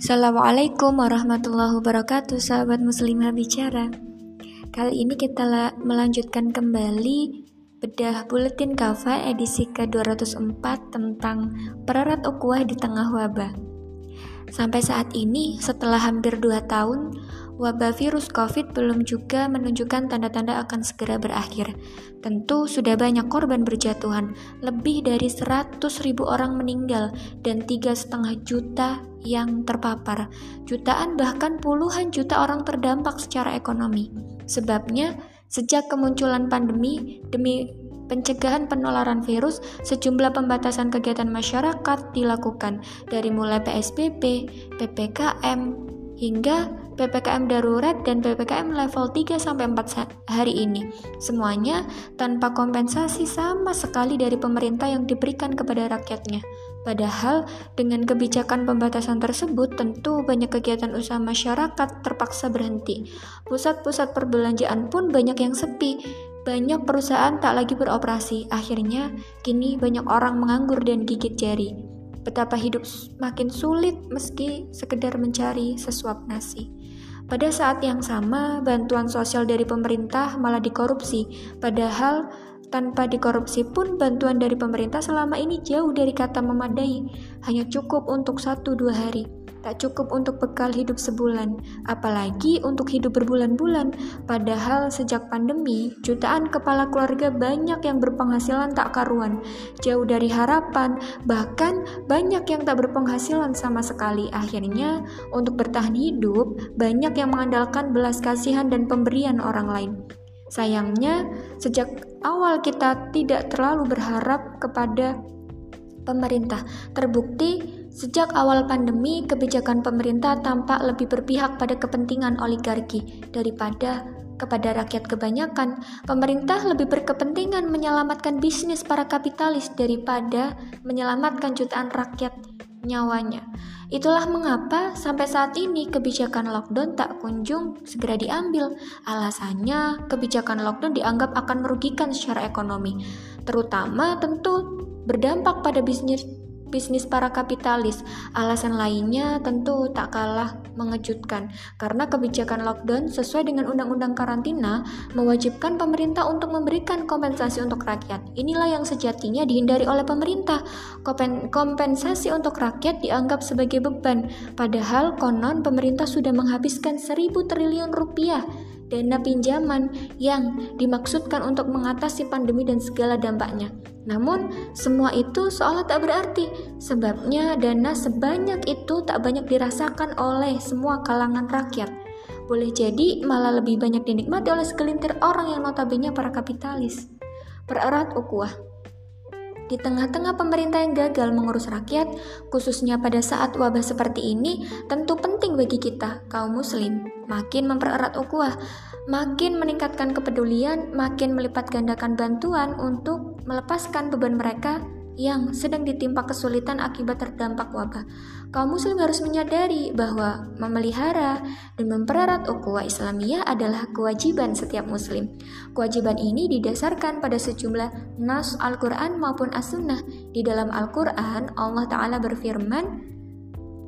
Assalamualaikum warahmatullahi wabarakatuh sahabat muslimah bicara. Kali ini kita melanjutkan kembali bedah buletin kafa edisi ke-204 tentang pererat ukhuwah di tengah wabah Sampai saat ini setelah hampir 2 tahun wabah virus COVID belum juga menunjukkan tanda-tanda akan segera berakhir. Tentu sudah banyak korban berjatuhan, lebih dari 100 ribu orang meninggal dan tiga setengah juta yang terpapar. Jutaan bahkan puluhan juta orang terdampak secara ekonomi. Sebabnya, sejak kemunculan pandemi, demi pencegahan penularan virus, sejumlah pembatasan kegiatan masyarakat dilakukan dari mulai PSBB, PPKM, hingga PPKM darurat dan PPKM level 3 sampai 4 hari ini. Semuanya tanpa kompensasi sama sekali dari pemerintah yang diberikan kepada rakyatnya. Padahal dengan kebijakan pembatasan tersebut tentu banyak kegiatan usaha masyarakat terpaksa berhenti. Pusat-pusat perbelanjaan pun banyak yang sepi. Banyak perusahaan tak lagi beroperasi. Akhirnya kini banyak orang menganggur dan gigit jari. Betapa hidup makin sulit meski sekedar mencari sesuap nasi. Pada saat yang sama, bantuan sosial dari pemerintah malah dikorupsi, padahal tanpa dikorupsi pun bantuan dari pemerintah selama ini jauh dari kata memadai, hanya cukup untuk satu dua hari tak cukup untuk bekal hidup sebulan, apalagi untuk hidup berbulan-bulan. Padahal sejak pandemi, jutaan kepala keluarga banyak yang berpenghasilan tak karuan, jauh dari harapan, bahkan banyak yang tak berpenghasilan sama sekali. Akhirnya, untuk bertahan hidup, banyak yang mengandalkan belas kasihan dan pemberian orang lain. Sayangnya, sejak awal kita tidak terlalu berharap kepada pemerintah. Terbukti Sejak awal pandemi, kebijakan pemerintah tampak lebih berpihak pada kepentingan oligarki daripada kepada rakyat kebanyakan. Pemerintah lebih berkepentingan menyelamatkan bisnis para kapitalis daripada menyelamatkan jutaan rakyat nyawanya. Itulah mengapa sampai saat ini kebijakan lockdown tak kunjung segera diambil. Alasannya, kebijakan lockdown dianggap akan merugikan secara ekonomi, terutama tentu berdampak pada bisnis bisnis para kapitalis. Alasan lainnya tentu tak kalah mengejutkan, karena kebijakan lockdown sesuai dengan undang-undang karantina mewajibkan pemerintah untuk memberikan kompensasi untuk rakyat. Inilah yang sejatinya dihindari oleh pemerintah. Kompensasi untuk rakyat dianggap sebagai beban, padahal konon pemerintah sudah menghabiskan seribu triliun rupiah dana pinjaman yang dimaksudkan untuk mengatasi pandemi dan segala dampaknya. Namun, semua itu seolah tak berarti, sebabnya dana sebanyak itu tak banyak dirasakan oleh semua kalangan rakyat. Boleh jadi malah lebih banyak dinikmati oleh segelintir orang yang notabene para kapitalis. Pererat ukuah di tengah-tengah pemerintah yang gagal mengurus rakyat, khususnya pada saat wabah seperti ini, tentu penting bagi kita, kaum muslim, makin mempererat ukhuwah, makin meningkatkan kepedulian, makin melipat gandakan bantuan untuk melepaskan beban mereka yang sedang ditimpa kesulitan akibat terdampak wabah. Kaum muslim harus menyadari bahwa memelihara dan mempererat ukhuwah Islamiyah adalah kewajiban setiap muslim. Kewajiban ini didasarkan pada sejumlah nas Al-Qur'an maupun As-Sunnah. Di dalam Al-Qur'an Allah taala berfirman,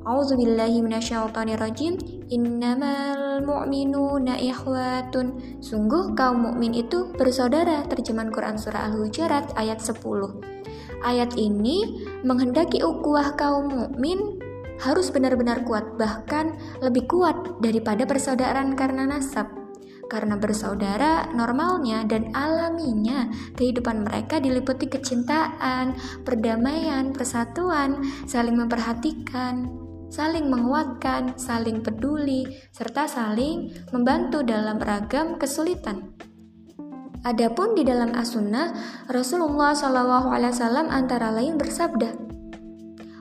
A'udzu billahi minasyaitonirrajim. Innamal mu'minuna ikhwatun. Sungguh kaum mukmin itu bersaudara. Terjemahan Quran surah Al-Hujurat ayat 10. Ayat ini menghendaki ukhuwah kaum mukmin harus benar-benar kuat, bahkan lebih kuat daripada persaudaraan karena nasab. Karena bersaudara normalnya dan alaminya kehidupan mereka diliputi kecintaan, perdamaian, persatuan, saling memperhatikan, saling menguatkan, saling peduli, serta saling membantu dalam ragam kesulitan. Adapun di dalam as-sunnah, Rasulullah SAW antara lain bersabda,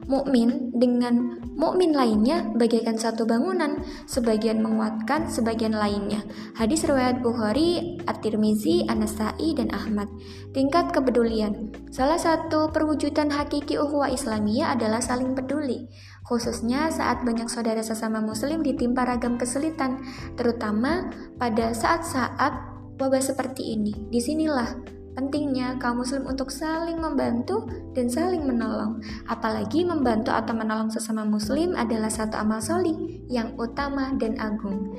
mukmin dengan mukmin lainnya bagaikan satu bangunan, sebagian menguatkan sebagian lainnya. Hadis riwayat Bukhari, At-Tirmizi, An-Nasa'i dan Ahmad. Tingkat kepedulian. Salah satu perwujudan hakiki ukhuwah Islamiyah adalah saling peduli, khususnya saat banyak saudara sesama muslim ditimpa ragam kesulitan, terutama pada saat-saat wabah seperti ini. Di sinilah Pentingnya kaum muslim untuk saling membantu dan saling menolong. Apalagi membantu atau menolong sesama muslim adalah satu amal solih yang utama dan agung.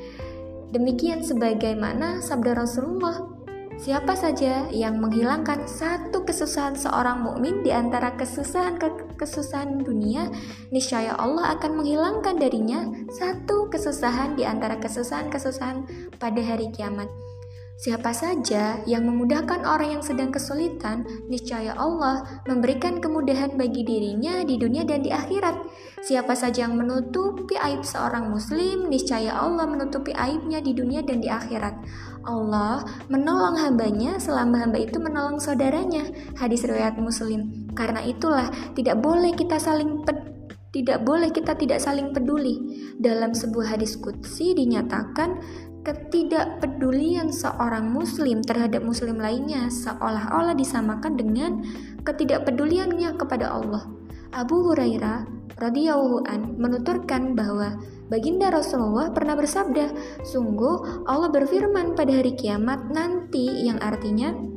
Demikian sebagaimana sabda Rasulullah Siapa saja yang menghilangkan satu kesusahan seorang mukmin di antara kesusahan ke kesusahan dunia, niscaya Allah akan menghilangkan darinya satu kesusahan di antara kesusahan-kesusahan pada hari kiamat. Siapa saja yang memudahkan orang yang sedang kesulitan, niscaya Allah memberikan kemudahan bagi dirinya di dunia dan di akhirat. Siapa saja yang menutupi aib seorang muslim, niscaya Allah menutupi aibnya di dunia dan di akhirat. Allah menolong hambanya selama hamba itu menolong saudaranya. Hadis riwayat muslim. Karena itulah tidak boleh kita saling tidak boleh kita tidak saling peduli. Dalam sebuah hadis kutsi dinyatakan ketidakpedulian seorang muslim terhadap muslim lainnya seolah-olah disamakan dengan ketidakpeduliannya kepada Allah. Abu Hurairah radhiyallahu an menuturkan bahwa baginda Rasulullah pernah bersabda, "Sungguh Allah berfirman pada hari kiamat nanti yang artinya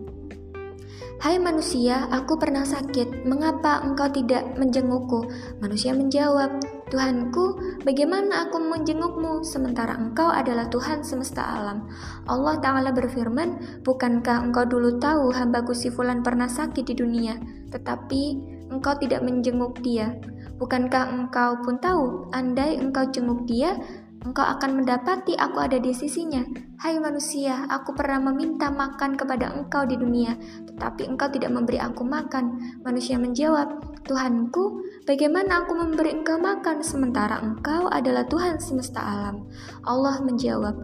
Hai manusia, aku pernah sakit. Mengapa engkau tidak menjengukku? Manusia menjawab, Tuhanku, bagaimana aku menjengukmu sementara engkau adalah Tuhan semesta alam? Allah Ta'ala berfirman, Bukankah engkau dulu tahu hambaku si Fulan pernah sakit di dunia, tetapi engkau tidak menjenguk dia? Bukankah engkau pun tahu, andai engkau jenguk dia, engkau akan mendapati aku ada di sisinya. Hai manusia, aku pernah meminta makan kepada engkau di dunia, tetapi engkau tidak memberi aku makan. Manusia menjawab, Tuhanku, bagaimana aku memberi engkau makan sementara engkau adalah Tuhan semesta alam? Allah menjawab,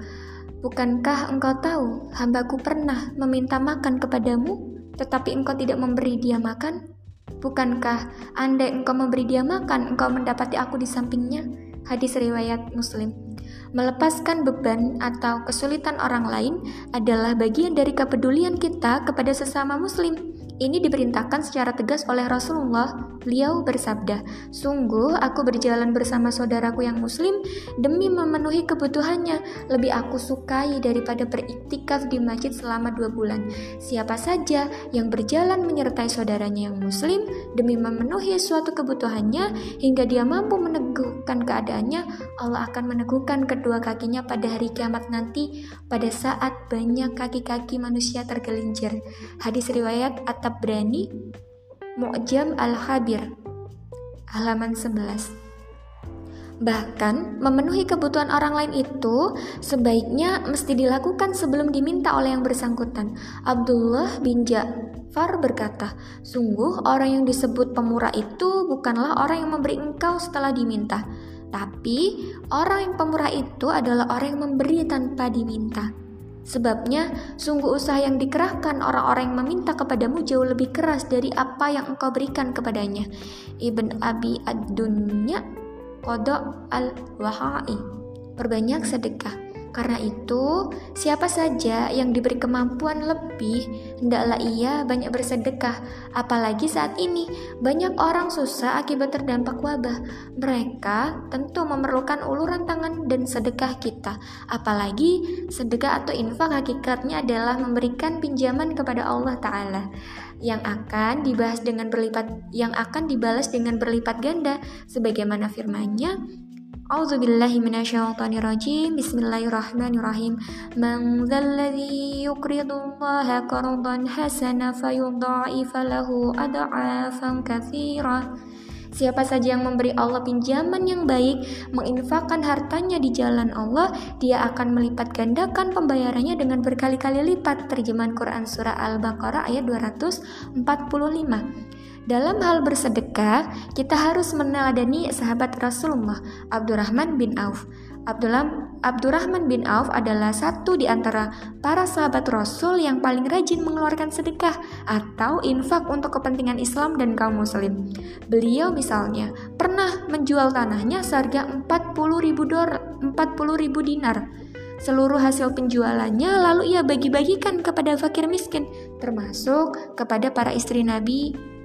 Bukankah engkau tahu, hambaku pernah meminta makan kepadamu, tetapi engkau tidak memberi dia makan? Bukankah andai engkau memberi dia makan, engkau mendapati aku di sampingnya? Hadis riwayat Muslim. Melepaskan beban atau kesulitan orang lain adalah bagian dari kepedulian kita kepada sesama Muslim. Ini diperintahkan secara tegas oleh Rasulullah. Beliau bersabda, "Sungguh aku berjalan bersama saudaraku yang muslim demi memenuhi kebutuhannya. Lebih aku sukai daripada beriktikaf di masjid selama dua bulan. Siapa saja yang berjalan menyertai saudaranya yang muslim demi memenuhi suatu kebutuhannya hingga dia mampu meneguhkan keadaannya, Allah akan meneguhkan kedua kakinya pada hari kiamat nanti pada saat banyak kaki-kaki manusia tergelincir." Hadis riwayat atau Tabrani Mu'jam Al-Khabir halaman 11 Bahkan, memenuhi kebutuhan orang lain itu sebaiknya mesti dilakukan sebelum diminta oleh yang bersangkutan. Abdullah bin Ja'far berkata, Sungguh orang yang disebut pemurah itu bukanlah orang yang memberi engkau setelah diminta. Tapi, orang yang pemurah itu adalah orang yang memberi tanpa diminta. Sebabnya, sungguh usaha yang dikerahkan orang-orang yang meminta kepadamu jauh lebih keras dari apa yang engkau berikan kepadanya. Ibn Abi Ad-Dunya Kodok Al-Wahai Perbanyak sedekah karena itu, siapa saja yang diberi kemampuan lebih, hendaklah ia banyak bersedekah. Apalagi saat ini, banyak orang susah akibat terdampak wabah. Mereka tentu memerlukan uluran tangan dan sedekah kita. Apalagi sedekah atau infak hakikatnya adalah memberikan pinjaman kepada Allah Ta'ala yang akan dibahas dengan berlipat yang akan dibalas dengan berlipat ganda sebagaimana firman-Nya A'udzubillahi minasyaitonirrajim. Bismillahirrahmanirrahim. Man dzalladzi yuqridullaha qardan hasana fayudha'ifa lahu ad'afan katsira. Siapa saja yang memberi Allah pinjaman yang baik, menginfakkan hartanya di jalan Allah, dia akan melipat gandakan pembayarannya dengan berkali-kali lipat. Terjemahan Quran surah Al-Baqarah ayat 245. Dalam hal bersedekah, kita harus meneladani sahabat Rasulullah, Abdurrahman bin Auf. Abdullah, Abdurrahman bin Auf adalah satu di antara para sahabat Rasul yang paling rajin mengeluarkan sedekah atau infak untuk kepentingan Islam dan kaum muslim. Beliau misalnya pernah menjual tanahnya seharga 40 ribu, dolar, 40 ribu dinar. Seluruh hasil penjualannya lalu ia bagi-bagikan kepada fakir miskin, termasuk kepada para istri Nabi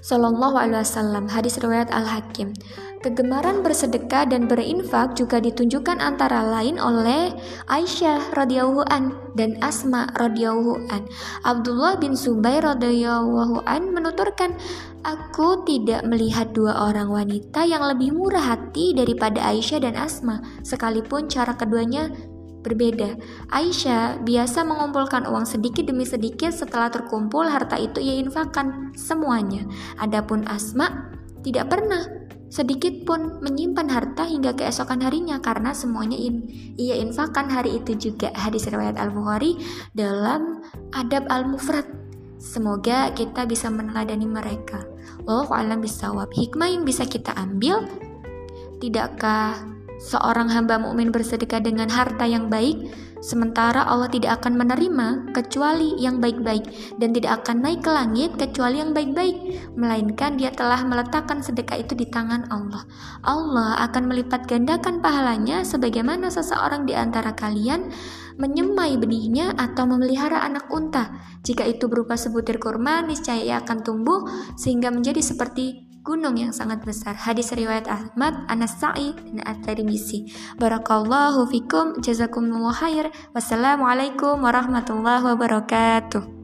Sallallahu Alaihi Wasallam hadis riwayat Al Hakim Kegemaran bersedekah dan berinfak juga ditunjukkan antara lain oleh Aisyah radhiyallahu an dan Asma radhiyallahu an. Abdullah bin Subair radhiyallahu an menuturkan, "Aku tidak melihat dua orang wanita yang lebih murah hati daripada Aisyah dan Asma, sekalipun cara keduanya berbeda. Aisyah biasa mengumpulkan uang sedikit demi sedikit setelah terkumpul harta itu ia infakkan semuanya. Adapun Asma tidak pernah sedikit pun menyimpan harta hingga keesokan harinya karena semuanya in, ia infakkan hari itu juga hadis riwayat Al-Bukhari dalam adab Al-Mufrad semoga kita bisa meneladani mereka Wallahu alam bisawab hikmah yang bisa kita ambil tidakkah seorang hamba mukmin bersedekah dengan harta yang baik Sementara Allah tidak akan menerima kecuali yang baik-baik dan tidak akan naik ke langit kecuali yang baik-baik, melainkan dia telah meletakkan sedekah itu di tangan Allah. Allah akan melipat gandakan pahalanya sebagaimana seseorang di antara kalian menyemai benihnya atau memelihara anak unta. Jika itu berupa sebutir kurma, niscaya ia akan tumbuh sehingga menjadi seperti gunung yang sangat besar. Hadis riwayat Ahmad, Anas Sa'id, dan At-Tirmizi. Barakallahu fikum, jazakumullah khair. Wassalamualaikum warahmatullahi wabarakatuh.